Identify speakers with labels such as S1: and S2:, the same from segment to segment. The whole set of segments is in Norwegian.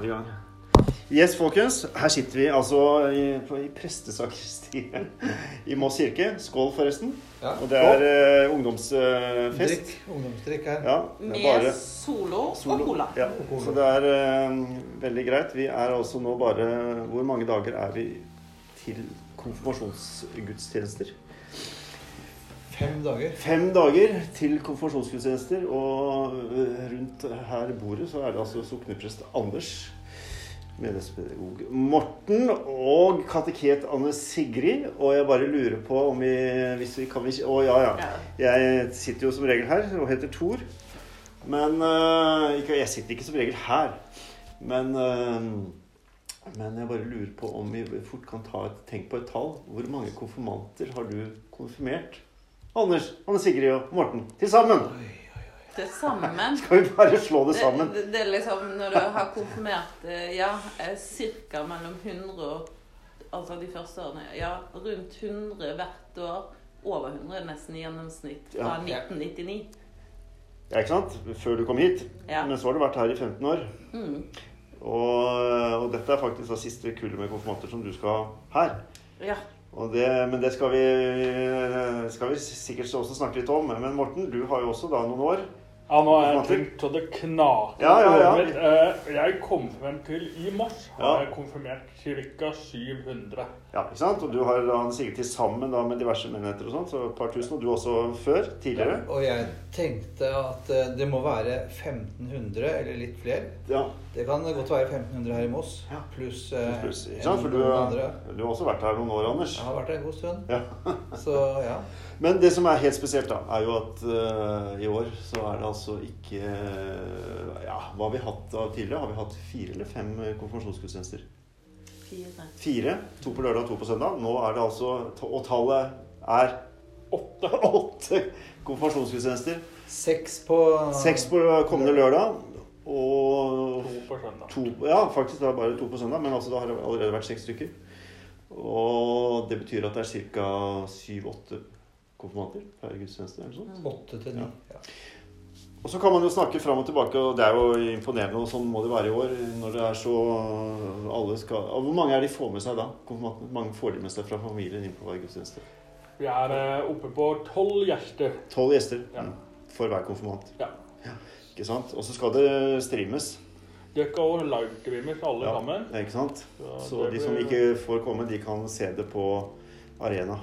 S1: i gang. Yes, folkens. Her sitter vi altså i, på, i prestesakristiet i Moss kirke. Skål, forresten.
S2: Ja.
S1: Og det er uh, ungdomsfest.
S2: Drikk. Ungdomsdrikk her.
S1: Ja,
S3: Med
S1: bare
S3: solo,
S1: solo.
S3: og cola.
S1: Ja, så det er uh, veldig greit. Vi er altså nå bare Hvor mange dager er vi til konfirmasjonsgudstjenester?
S2: Fem dager.
S1: Fem dager til konfirmasjonsgudstjenester, og eh, rundt her bordet så er det altså sokneprest Anders, menighetspedagog Morten og kateket Anne Sigrid. Og jeg bare lurer på om vi Hvis vi kan vi Å ja, ja. Jeg sitter jo som regel her og heter Tor. Men eh, ikke, Jeg sitter ikke som regel her. Men eh, men jeg bare lurer på om vi fort kan ta et tenk på et tall. Hvor mange konfirmanter har du konfirmert? Anders, Anne Sigrid og Morten til sammen.
S3: Til sammen.
S1: Skal vi bare slå det sammen?
S3: Det, det er liksom når du har konfirmert eh, ja, ca. mellom 100 og Altså de første årene. Ja, rundt 100 hvert år. Over 100 nesten i gjennomsnitt fra
S1: Ja.
S3: 1999.
S1: Ja, ikke sant? Før du kom hit.
S3: Ja.
S1: Men så har du vært her i 15 år.
S3: Mm.
S1: Og, og dette er faktisk det siste kullet med konfirmanter som du skal ha her.
S3: ja.
S1: Og det, men det skal vi, skal vi sikkert også snakke litt om. Men Morten, du har jo også da noen år.
S4: Ja, nå er jeg tenkt til det knaker
S1: Ja, ja, ja.
S4: Eh, Jeg kom frem til i mars har jeg konfirmert ca. 700.
S1: Ja, ikke sant? Og du har sikkert til sammen da med diverse menigheter og sånt, så et par tusen. Og du også før? Tidligere?
S2: Ja, Og jeg tenkte at eh, det må være 1500 eller litt flere.
S1: Ja.
S2: Det kan godt være 1500 her i Moss,
S1: Ja.
S2: pluss plus,
S1: Pluss, ikke sant? For du,
S2: andre.
S1: du har også vært her noen år, Anders.
S2: Jeg har vært her en god stund.
S1: Ja.
S2: Så ja.
S1: Men det som er helt spesielt, da, er jo at uh, i år så er det altså ikke uh, Ja, hva har vi hatt av tidligere? Har vi hatt fire eller fem eh, konfirmasjonsgudstjenester?
S3: Fire.
S1: Fire. To på lørdag og to på søndag. Nå er det altså Og tallet er
S4: Åtte.
S1: åtte konfirmasjonsgudstjenester.
S2: Seks på
S1: Seks på kommende lørdag. Og
S4: To på søndag.
S1: to Ja, faktisk det er bare to på søndag, men altså det har allerede vært seks stykker. Og det betyr at det er ca. syv-åtte konfirmanter per gudstjeneste. eller sånt.
S2: Åtte til ni. Ja.
S1: Og så kan man jo snakke fram og tilbake, og det er jo imponerende, og sånn må det være i år. Når det er så alle skal og Hvor mange er de får med seg da? Hvor mange får de med seg fra familien inn på hver gudstjeneste?
S4: Vi er eh, oppe på tolv gjester.
S1: Tolv gjester
S4: Ja.
S1: mm, for hver konfirmant.
S4: Ja.
S1: Ikke sant? Og så skal det streames.
S4: Det skal òg livestreames alle
S1: Ja.
S4: sammen.
S1: Ikke sant?
S4: Så
S1: Så de som ikke får komme, de kan se det på Arena.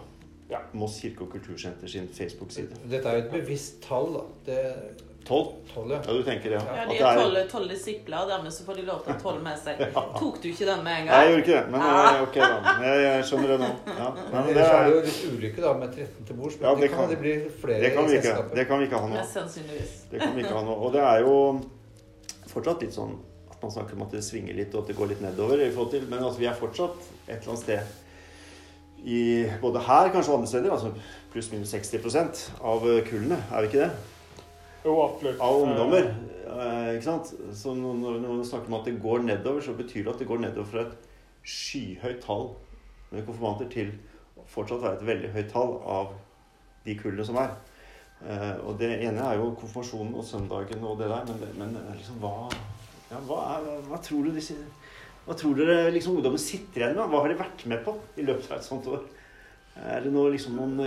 S4: Ja.
S1: Moss kirke- og kultursenter sin Facebook-side.
S2: Dette er jo et bevisst tall, da. Det
S1: Tolv?
S2: tolv, ja.
S1: Ja, du tenker det?
S3: Ja,
S1: At
S3: de er tolv, disipler, dermed så får de lov til å ha tolv med seg. Tok du ikke den med en gang?
S1: Nei, jeg gjorde ikke det. Men eh, ok, da. Jeg, jeg skjønner det nå. Ja.
S2: Men
S1: Men det,
S2: ellers er jo
S1: er,
S2: litt ulykke da med 13 til bords. Men
S1: Ja,
S2: det,
S1: det
S2: kan,
S1: kan-
S2: det bli flere
S1: det, kan vi
S2: i
S1: ikke,
S2: selskapet.
S1: det kan vi ikke ha nå.
S3: Sannsynligvis.
S1: Det kan vi ikke ha nå. Og det er jo fortsatt litt sånn at man snakker om at det svinger litt, og at det går litt nedover. i forhold til, Men altså, vi er fortsatt et eller annet sted i både her kanskje og andre steder, altså pluss-minus 60% av kullene. Er vi ikke det? Av
S4: Eh,
S1: ungdommer. Eh, ikke sant? Så når, når man snakker om at det går nedover, så betyr det at det går nedover fra et skyhøyt tall med konfirmanter til fortsatt være et veldig høyt tall av de kullene som er. Eh, og det ene er jo konfirmasjonen og søndagen og det der, men, men liksom hva ja, hva, er, hva tror du disse Hva tror dere liksom ungdommen sitter igjen med? Hva har de vært med på i løpet av et sånt år? Er det noe, liksom noen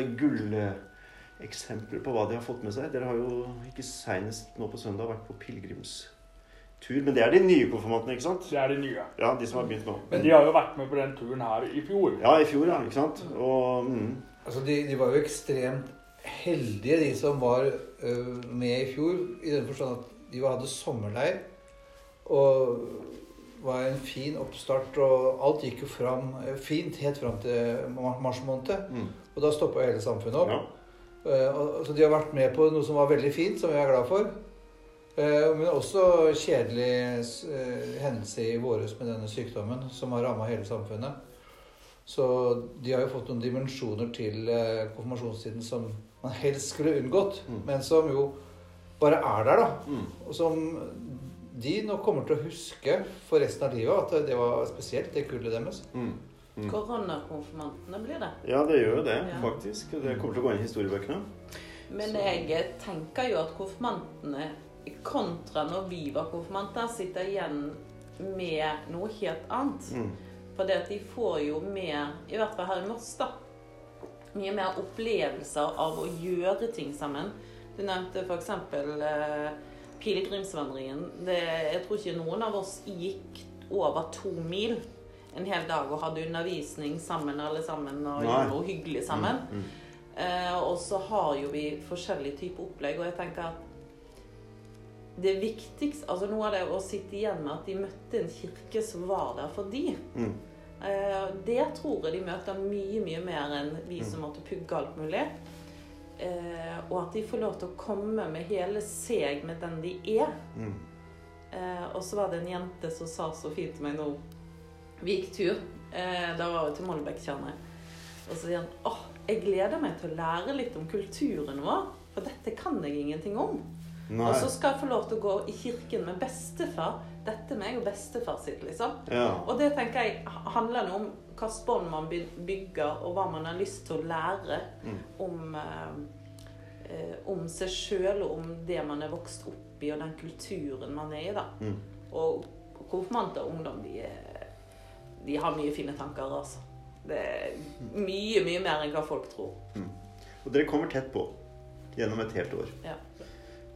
S1: gulleksempler på hva de har fått med seg? Dere har jo ikke seinest nå på søndag vært på pilegrimstur. Men det er de nye konfirmantene, ikke sant?
S4: Det er de nye.
S1: Ja, de som har begynt nå.
S4: Men de har jo vært med på den turen her i fjor.
S1: Ja, i fjor, ja. Ikke sant? Og mm,
S2: Altså, de, de var jo ekstremt heldige, de som var øh, med i fjor. I den forstand at de hadde sommerleir. Og var en fin oppstart, og alt gikk jo fram øh, fint helt fram til mars måned.
S1: mm.
S2: Og da stoppa hele samfunnet opp.
S1: Ja.
S2: Eh, så de har vært med på noe som var veldig fint, som vi er glad for. Eh, men også kjedelig eh, hendelse i våres med denne sykdommen som har ramma hele samfunnet. Så de har jo fått noen dimensjoner til konfirmasjonstiden som man helst skulle unngått,
S1: Mm.
S2: men som jo bare er der, da.
S1: Mm.
S2: Og som de nå kommer til å huske for resten av livet at det var spesielt, det kullet deres.
S1: Mm. Mm.
S3: Koronakonfirmantene blir det.
S1: Ja, det gjør jo det,
S3: Ja.
S1: faktisk. Det kommer til å gå inn i historiebøkene.
S3: Men
S1: Så-
S3: jeg tenker jo at konfirmantene, kontra når vi var konfirmanter, sitter igjen med noe helt annet.
S1: Mm.
S3: For det at de får jo mer, i hvert fall her i Moss, da, mye mer opplevelser av å gjøre ting sammen. Du nevnte f.eks. Eh, pilegrimsvandringen. Det, jeg tror ikke noen av oss gikk over to mil en hel dag og hadde undervisning sammen alle sammen og
S1: Nei.
S3: gjorde noe hyggelig sammen.
S1: Mm. Mm.
S3: Eh, og så har jo vi forskjellige typer opplegg, og jeg tenker at det viktigste Altså noe av det å sitte igjen med at de møtte en kirke som var der for de.
S1: Mm.
S3: Eh, det tror jeg de møter mye, mye mer enn vi
S1: Mm.
S3: som måtte pugge alt mulig. Eh, og at de får lov til å komme med hele seg med den de er.
S1: Mm.
S3: Eh, og så var det en jente som sa så fint til meg nå Vi gikk tur. Eh, da var vi til Mollbekkjernet. Og så sier han åh, jeg gleder meg til å lære litt om kulturen vår. For dette kan jeg ingenting om.
S1: Nei.
S3: Og så skal jeg få lov til å gå i kirken med bestefar. Dette med meg og bestefar sitt, liksom.
S1: Ja.
S3: Og det tenker jeg handler noe om hva bånd man bygger, og hva man har lyst til å lære
S1: Mm.
S3: om, eh, eh, om seg sjøl og om det man er vokst opp i, og den kulturen man er i. da.
S1: Mm.
S3: Og konfirmanter og ungdom de, er- de har mye fine tanker, altså. Det er mye, mye mer enn hva folk tror.
S1: Og dere kommer tett på gjennom et helt år.
S3: Ja.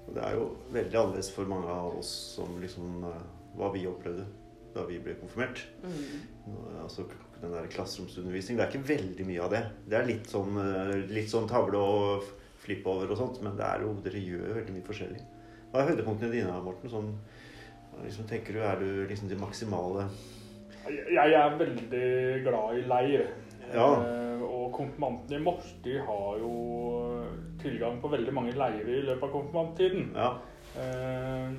S1: Og det er jo veldig annerledes for mange av oss som liksom eh, Hva vi opplevde da vi ble konfirmert.
S3: Mm.
S1: Altså den der klasseromsundervisning. Det er ikke veldig mye av det. Det er litt sånn, eh, litt sånn tavle og flippe over og sånt, men det er jo, dere gjør veldig mye forskjellig. Hva er høydepunktene dine, Morten? Sånn, liksom, tenker du, Er du liksom det maksimale
S4: Jeg er veldig glad i leir.
S1: Ja.
S4: Eh, og konfirmantene i Mors de har jo tilgang på veldig mange leirer i løpet av konfirmanttiden.
S1: Ja.
S4: Eh,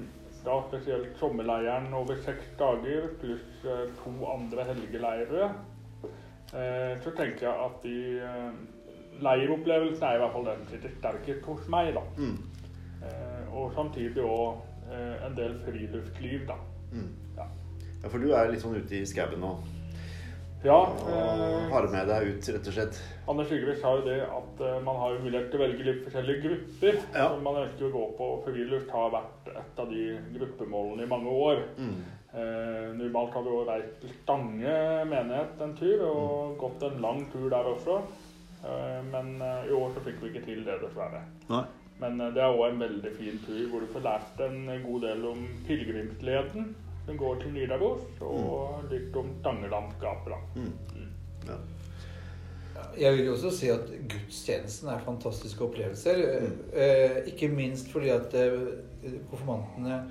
S4: da spesielt sommerleiren over seks dager pluss eh, to andre helgeleirer. Så tenker jeg at de leiropplevelsen er i hvert fall den som sitter sterkest hos meg. da.
S1: Mm.
S4: Og samtidig òg en del friluftsliv, da.
S1: Mm.
S4: Ja.
S1: Ja, for du er litt sånn ute i skauen nå.
S4: Ja,
S1: Og
S4: eh,
S1: har med deg ut, rett og slett.
S4: Anders Sigrid sa jo det at eh, man har jo mulighet til å velge litt forskjellige grupper
S1: Ja.
S4: som man ønsker å gå på. og Friluft har vært et av de gruppemålene i mange år.
S1: Mm.
S4: Eh, normalt har vi også reist til Stange menighet en tur, og gått en lang tur der også. Eh, men eh, i år så fikk vi ikke til det, dessverre.
S1: Nei.
S4: Men det er òg en veldig fin tur hvor du får lært en god del om pilegrimsleden som går til Nidaros, og litt om Stangelandskapet. da.
S1: Mm. Ja.
S2: Jeg vil jo også si at gudstjenesten er fantastiske opplevelser.
S1: Mm.
S2: Eh, ikke minst fordi at eh, konfirmantene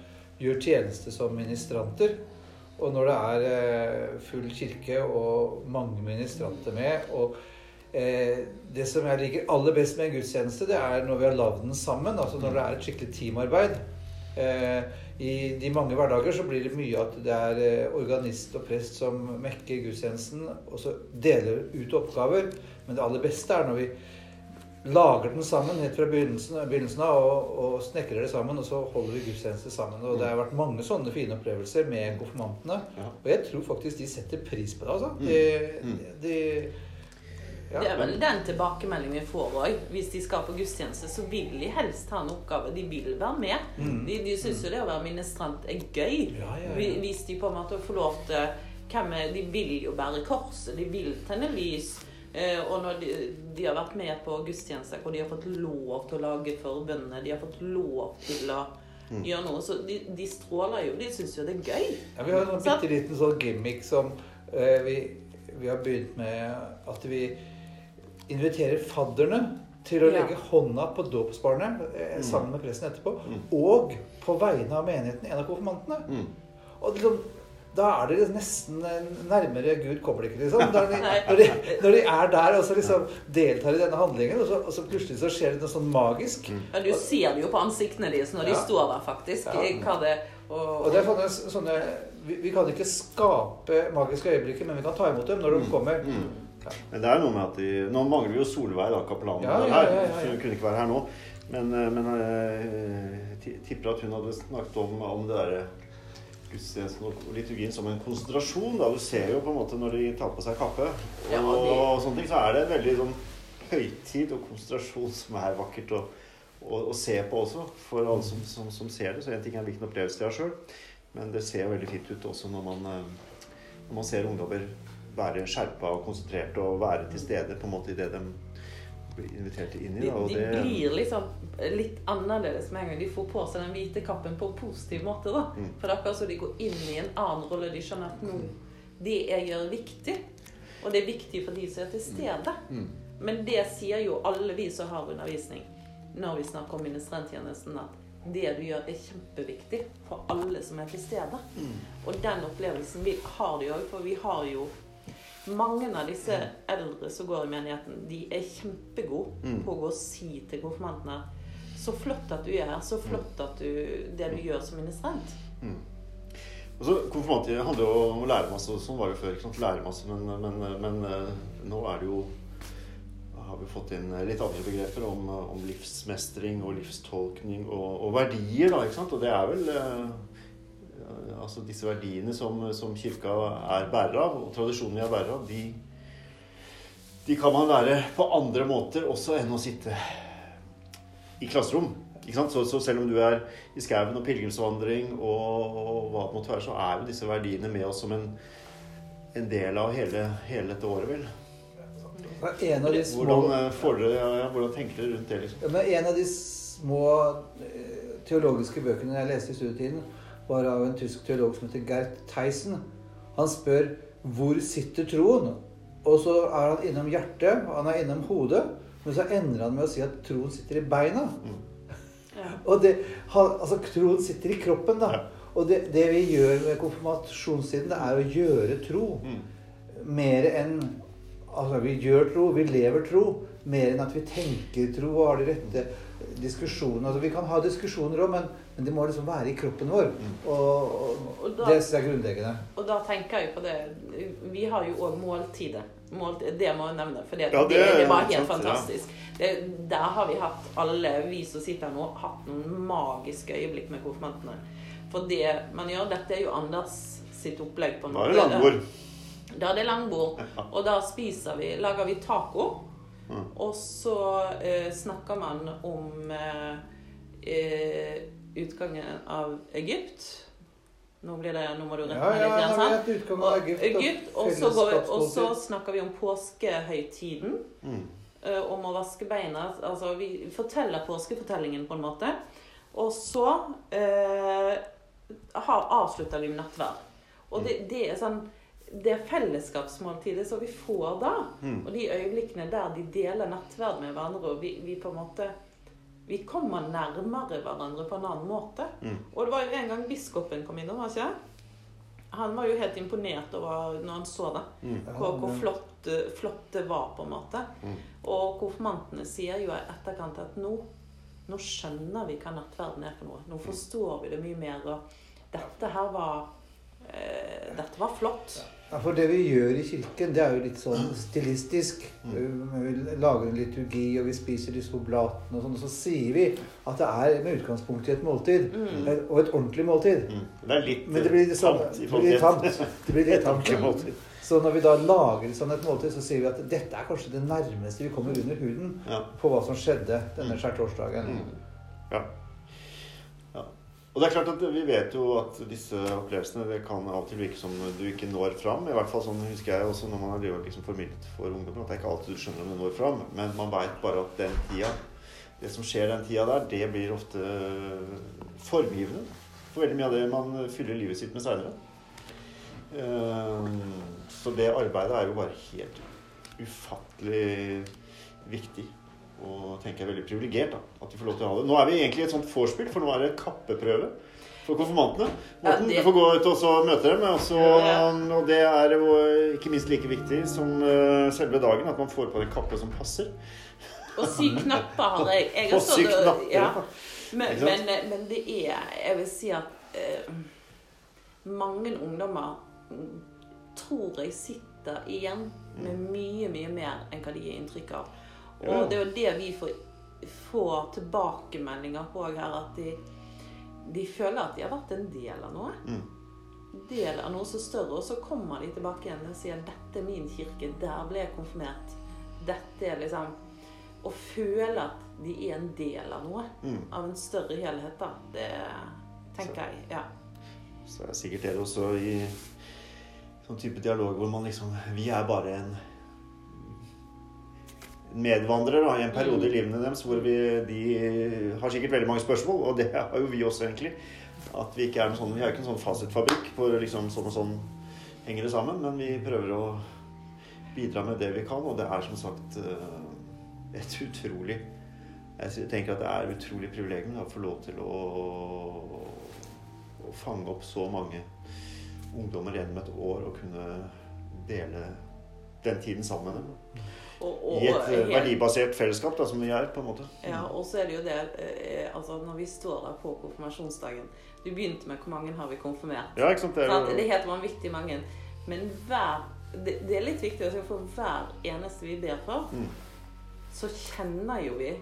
S2: gjør tjeneste som ministranter. Og når det er eh, full kirke og mange ministranter med og eh, Det som jeg liker aller best med en gudstjeneste, det er når vi har lagd den sammen. Altså når det er et skikkelig teamarbeid. Eh, I de mange hverdager så blir det mye at det er eh, organist og prest som mekker gudstjenesten, og så deler ut oppgaver. Men det aller beste er når vi lager den sammen helt fra begynnelsen, begynnelsen av og, og snekrer det sammen, og så holder vi gudstjeneste sammen. Og det har vært mange sånne fine opplevelser med konfirmantene.
S1: Ja.
S2: Og jeg tror faktisk de setter pris på det, altså.
S1: Mm.
S2: De,
S1: Mm.
S2: de, ja.
S3: Det er vel den tilbakemeldingen vi får òg. Hvis de skal på gudstjeneste, så vil de helst ha en oppgave. De vil være med.
S2: Mm.
S3: De, de syns jo det å være ministrant er gøy. Hvis de på en måte får lov til De vil jo bære korset, de vil tenne lys. Eh, og når de, de har vært med på gudstjenester hvor de har fått lov til å lage forbønner, de har fått lov til å
S2: Mm.
S3: gjøre noe, så de, de stråler jo. De syns jo det er gøy.
S2: Ja, vi har en sånn bitte liten sånn gimmick som eh, vi, vi har begynt med at vi inviterer fadderne til å
S3: Ja.
S2: legge hånda på dåpsbarnet eh,
S1: Mm.
S2: sammen med presten etterpå.
S1: Mm.
S2: Og på vegne av menigheten en av konfirmantene.
S1: Mm.
S2: Og liksom, da er det nesten nærmere Gud kommer det ikke, liksom. Da de, når, de, når de er der og så liksom deltar i denne handlingen, og så, og så plutselig så skjer det noe sånn magisk.
S1: Mm.
S3: Ja, du ser det jo på ansiktene deres når de
S2: Ja.
S3: står der, faktisk.
S2: Ja.
S3: Hva det og,
S2: Og det er sånne, sånne vi, vi kan ikke skape magiske øyeblikker, men vi kan ta imot dem når de
S1: Mm.
S2: kommer.
S1: Men det er noe med at de Nå mangler vi jo Solveig, da, kaplanen
S2: Ja, ja,
S1: her.
S2: ja, ja, ja.
S1: Så hun kunne ikke være her nå. Men, eh, men eh, jeg tipper at hun hadde snakket om, om det derre gudstjenesten og liturgien som en konsentrasjon. Da. Du ser jo på en måte når de tar på seg kappe og,
S3: Ja, det-
S1: og sånne ting, så er det en veldig sånn høytid og konsentrasjon som er vakkert å, å, å se på også, for alle som, som, som ser det. Så en ting er hvilken opplevelse de har sjøl. Men det ser veldig fint ut også når man, eh, når man ser ungdommer være skjerpa og konsentrerte og være til stede på en måte i det de blir invitert inn i.
S3: De,
S1: Da,
S3: de
S1: det,
S3: blir liksom litt annerledes med en gang de får på seg den hvite kappen på en positiv måte. da.
S1: Mm.
S3: For det er akkurat som de går inn i en annen rolle. De skjønner at nå det jeg gjør, er viktig. Og det er viktig for de som er til stede.
S1: Mm.
S3: Men det sier jo alle vi som har undervisning når vi snakker om ministranttjenesten, at det du gjør, er kjempeviktig for alle som er til stede.
S1: Mm.
S3: Og den opplevelsen vi har de òg, for vi har jo mange av disse eldre som går i menigheten, de er kjempegode
S1: Mm.
S3: på å gå og si til konfirmantene Så flott at du er her. Så flott at du, det du gjør som ministrant.
S1: Mm. Og så handler jo om å lære masse. Sånn var det før. ikke sant? Lære masse, men, men, men eh, nå er det jo har vi fått inn litt andre begreper om, om livsmestring og livstolkning og, og verdier. da, ikke sant? Og det er vel eh, altså disse verdiene som, som kirka er bærer av, og tradisjonen vi er bærer av, de, de kan man være på andre måter også enn å sitte i klasserom. Så, så selv om du er i skauen og pilegrimsvandring og, og hva det måtte være, så er jo disse verdiene med oss som en, en del av hele, hele dette året, vel.
S2: En av de små
S1: Hvordan, eh, får ja, ja, hvordan tenker dere rundt det? liksom?
S2: Ja, En av de små eh, teologiske bøkene jeg leste i studietiden, var av en tysk teolog som heter Gert Theisen. Han spør 'Hvor sitter troen?' Og så er han innom hjertet, og han er innom hodet, men så ender han med å si at troen sitter i beina.
S3: Ja.
S2: Og det, han, altså Troen sitter i kroppen, da.
S1: Ja.
S2: Og det, det vi gjør med konfirmasjonstiden, det er å gjøre tro.
S1: Mm.
S2: Mer enn Altså, vi gjør tro, vi lever tro. Mer enn at vi tenker tro og har de rette diskusjonene. Altså, vi kan ha diskusjoner òg, men, men de må liksom være i kroppen vår.
S1: Mm.
S2: Og, og,
S3: Og da-
S2: det synes jeg er grunnleggende.
S3: Og da tenker jeg på det Vi har jo òg måltidet. måltidet. det må jeg nevne, for det,
S1: Ja,
S3: det,
S1: det-
S3: det var helt
S1: sant, ja.
S3: fantastisk. Det, der har vi hatt, alle vi som sitter her nå, hatt noen magiske øyeblikk med konfirmantene. For det man gjør Dette er jo Anders sitt opplegg. på noe.
S1: Da er det langbord.
S3: Da er det langbord. Og da spiser vi Lager vi taco.
S1: Mm.
S3: Og så eh, snakker man om eh, eh, utgangen av Egypt. Nå blir det, nå må du rette meg
S2: ja,
S3: litt. igjen,
S2: utgangen av
S3: Og
S2: Egypt. og
S3: Egypt, og så, går og så snakker vi om påskehøytiden.
S1: Mm.
S3: eh, om å vaske beina. Altså, vi forteller påskefortellingen på en måte. Og så eh, avslutter vi med nattverd. Og det, det er sånn Det fellesskapsmåltidet som vi får da.
S1: Mm.
S3: Og de øyeblikkene der de deler nattverd med hverandre, og vi, vi på en måte vi kommer nærmere hverandre på en annen måte.
S1: Mm.
S3: Og det var jo en gang biskopen kom innom, var ikke? Han var jo helt imponert over når han så det.
S1: Mm.
S3: Hvor, hvor flott, eh, flott det var, på en måte.
S1: Mm.
S3: Og konfirmantene sier jo i etterkant at nå, nå skjønner vi hva nattverden er for noe. Nå forstår vi det mye mer. Og dette her var Dette var flott.
S2: Ja, for det vi gjør i kirken, det er jo litt sånn stilistisk.
S1: Mm.
S2: Vi lager en liturgi, og vi spiser disse oblatene og sånn. Og så sier vi at det er med utgangspunkt i et måltid.
S3: Mm.
S2: eh, Og et ordentlig måltid.
S1: Mm. Det er litt
S2: Men det blir det samme.
S1: tamt
S2: Det blir tamt. Det blir litt tamt.
S1: måltid.
S2: Så når vi da lager sånn et måltid, så sier vi at dette er kanskje det nærmeste vi kommer under huden
S1: Ja.
S2: på hva som skjedde denne skjærtorsdagen.
S1: Mm. Ja. Og det er klart at Vi vet jo at disse opplevelsene det kan av og til virke som du ikke når fram. I hvert fall sånn husker jeg også når man har liksom formidlet for ungdommer. At det er ikke alltid du skjønner om du når fram. Men man veit bare at den tida, det som skjer den tida der, det blir ofte formgivende for veldig mye av det man fyller livet sitt med seinere. Så det arbeidet er jo bare helt ufattelig viktig. Og tenker jeg er veldig privilegert da, at de får lov til å ha det. Nå er vi egentlig i et sånt vorspiel, for nå er det kappeprøve for konfirmantene. Morten,
S3: Ja, det-
S1: du får gå ut og så møte dem. Og, ja,
S3: Ja.
S1: og det er jo ikke minst like viktig som eh, selve dagen, at man får på den kappe som passer.
S3: Og sy knapper har jeg. jeg har
S1: Og
S3: sy
S1: knapper.
S3: Men, men, men det er Jeg vil si at eh, mange ungdommer mm, tror jeg sitter igjen med mye, mye mer enn hva de gir inntrykk av. Og
S1: Ja.
S3: det er jo det vi får, får tilbakemeldinger på her, at de, de føler at de har vært en del av noe.
S1: Mm.
S3: Del av noe så større, og så kommer de tilbake igjen og sier 'Dette er min kirke. Der ble jeg konfirmert.' Dette er liksom Å føle at de er en del av noe
S1: Mm.
S3: av en større helhet, da. Det tenker jeg. Ja.
S1: så er det sikkert det også i sånn type dialog hvor man liksom Vi er bare en medvandrere da, i en periode i livene deres hvor vi, de har sikkert veldig mange spørsmål, og det har jo vi også, egentlig. At vi ikke er noen sånn, vi har ikke en sånn fasitfabrikk hvor liksom sånn og sånn henger det sammen, men vi prøver å bidra med det vi kan, og det er som sagt eh, et utrolig Jeg tenker at det er et utrolig privilegium å få lov til å, å fange opp så mange ungdommer gjennom et år og kunne dele den tiden sammen med dem.
S3: Og, og,
S1: I et eh,
S3: helt-
S1: verdibasert fellesskap, da, som vi er, på en måte.
S3: Ja, og så er det jo det eh, altså Når vi står der på konfirmasjonsdagen Du begynte med hvor mange har vi konfirmert?
S1: Ja, ikke sant? Det er?
S3: Det er helt vanvittig mange. Men hver det, det er litt viktig å for hver eneste vi ber for,
S1: Mm.
S3: så kjenner jo vi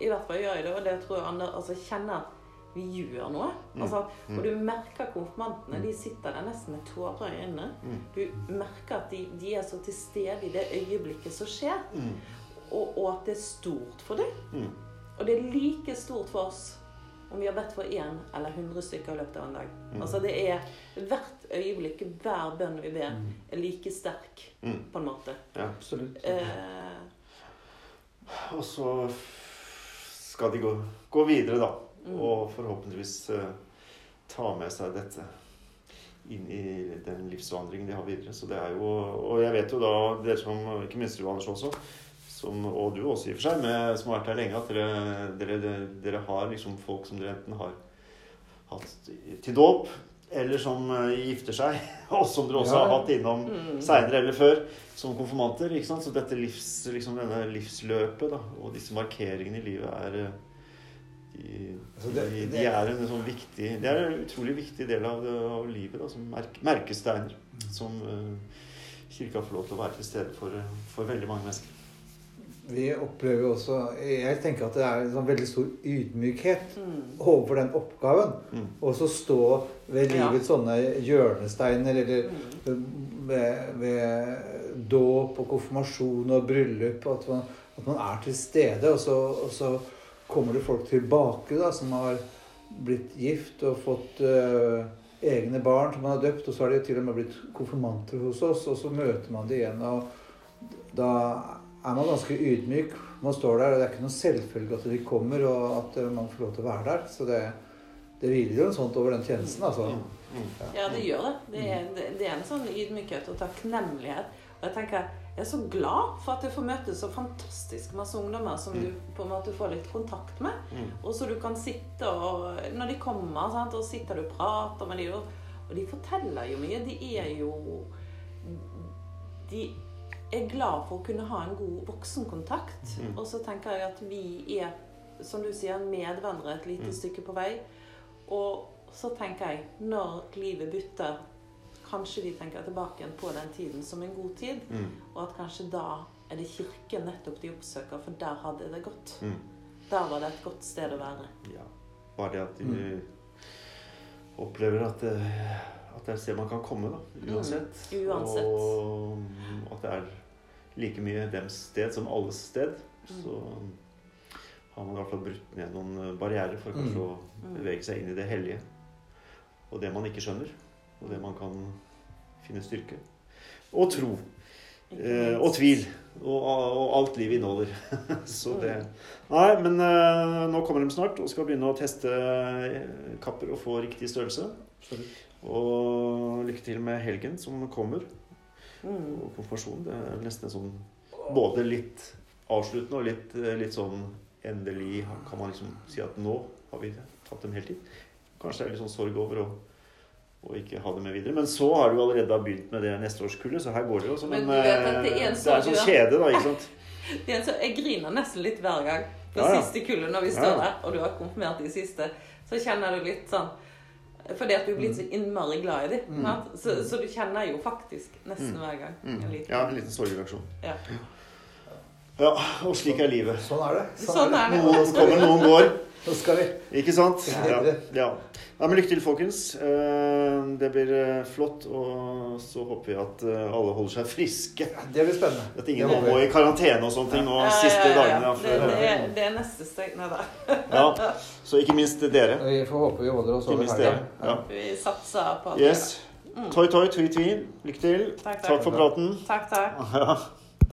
S3: I hvert fall gjør jeg det, og det tror jeg andre altså kjenner at vi gjør noe.
S1: Mm.
S3: Altså, og du merker konfirmantene. De sitter der nesten med tårer i øynene.
S1: Mm.
S3: Du merker at de, de er så til stede i det øyeblikket som skjer,
S1: Mm.
S3: og, og at det er stort for dem.
S1: Mm.
S3: Og det er like stort for oss om vi har bedt for én eller 100 stykker i løpet av en dag.
S1: Mm.
S3: Altså det er Hvert øyeblikk, hver bønn vi ber, er like sterk,
S1: Mm.
S3: på en måte.
S1: Ja.
S2: Absolutt.
S3: Eh,
S1: Og så skal de gå, gå videre, da.
S3: Mm.
S1: Og forhåpentligvis eh, ta med seg dette inn i den livsvandringen de har videre. Så det er jo Og jeg vet jo da, dere som Ikke minst du, Anders, også. Som, og du også, i og for seg, med, som har vært her lenge, at dere, dere, dere har liksom folk som dere enten har hatt til dåp, eller som eh, gifter seg, og som dere også
S2: Ja.
S1: har hatt innom
S3: mm.
S1: seinere eller før som konfirmanter. ikke sant? Så dette livs, liksom denne livsløpet da, og disse markeringene i livet er eh, de,
S2: Altså, det-
S1: de, de er en sånn viktig Det er en utrolig viktig del av, det, av livet, da, som merk, merkesteiner. Som uh, kirka får lov til å være til stede for, for veldig mange mennesker.
S2: Vi opplever jo også Jeg tenker at det er en sånn veldig stor ydmykhet
S3: Mm.
S2: overfor den oppgaven.
S1: Mm.
S2: Og så stå ved
S3: Ja.
S2: sånne hjørnesteiner, eller
S3: Mm.
S2: ved, ved dåp og konfirmasjon og bryllup. At man, at man er til stede. Og så, og så kommer det folk tilbake da, som har blitt gift og fått uh, egne barn som man har døpt. Og så har de til og med blitt konfirmanter hos oss, og så møter man det igjen. Og da er man ganske ydmyk. Man står der, og det er ikke noe selvfølge at de kommer, og at øh, man får lov til å være der. Så det, det hviler jo en sånt over den tjenesten, altså.
S1: Mm. Mm.
S3: Ja, det gjør det. Det er, det, det er en sånn ydmykhet og takknemlighet. Og jeg tenker, jeg er så glad for at jeg får møte så fantastisk masse ungdommer som du på en måte får litt kontakt med.
S1: Mm.
S3: Og så du kan sitte og Når de kommer, sant, og sitter du og prater med dem, og, og de forteller jo mye. De er jo De er glad for å kunne ha en god voksenkontakt.
S1: Mm.
S3: Og så tenker jeg at vi er, som du sier, medvandrere et lite
S1: Mm.
S3: stykke på vei. Og så tenker jeg, når livet bytter Kanskje vi tenker tilbake igjen på den tiden som en god tid.
S1: Mm.
S3: Og at kanskje da er det kirken nettopp de oppsøker, for der hadde det gått.
S1: Mm.
S3: Der var det et godt sted å være.
S1: Ja. Bare det at de
S2: Mm.
S1: opplever at det, at det er et sted man kan komme, da. Uansett.
S3: Mm. Uansett.
S1: Og at det er like mye dems sted som alles sted.
S3: Mm.
S1: Så har man i hvert fall brutt ned noen barrierer for kanskje
S2: Mm.
S1: å bevege seg inn i det hellige. Og det man ikke skjønner. Og det man kan finne styrke. Og tro. Eh, og tvil. Og, og alt livet inneholder. Så det Nei, men eh, nå kommer de snart og skal begynne å teste eh, kapper og få riktig størrelse. Og lykke til med helgen som kommer,
S3: Mm.
S1: og konfirmasjonen. Det er nesten en sånn både litt avsluttende og litt, eh, litt sånn endelig Kan man liksom si at nå har vi tatt dem helt inn. Kanskje det er litt sånn sorg over å, å ikke ha det med videre. Men så har du allerede begynt med det neste årskullet, så her går det jo som en
S3: er
S1: eh, det er en sånn kjede, da. ikke sant?
S3: Det er en så, jeg griner nesten litt hver gang. på
S1: Ja, ja.
S3: siste kullet når vi står
S1: Ja, ja.
S3: der, og du har konfirmert de siste, så kjenner du litt sånn Fordi at du er blitt så innmari glad i dem.
S2: Mm.
S3: Så, så du kjenner jo faktisk nesten
S1: Mm.
S3: hver gang.
S1: Mm.
S3: En liten.
S1: Ja, en liten sorgreaksjon.
S3: Ja.
S1: Ja, og slik er livet.
S2: Sånn er det.
S3: Sånn er det.
S1: Noen kommer, noen går.
S2: Nå skal vi.
S1: Ikke sant?
S2: Ja.
S1: Ja. ja. ja men lykke til, folkens. Eh, Det blir eh, flott. Og så håper vi at eh, alle holder seg friske.
S2: Det blir spennende.
S1: At ingen må i karantene og sånne ting nå
S3: Ja, ja,
S1: siste dagene.
S3: Det, det, det er neste steg. Nei da.
S1: Ja. Så ikke minst dere.
S2: Vi får håpe vi holder oss over
S1: her, dere.
S2: helga.
S1: Ja.
S3: Vi satser på at vi
S1: Yes. Toi, toi, tvi, tvi. Lykke til.
S3: Takk, takk.
S1: Takk for praten.
S3: Takk, takk.
S1: Ja.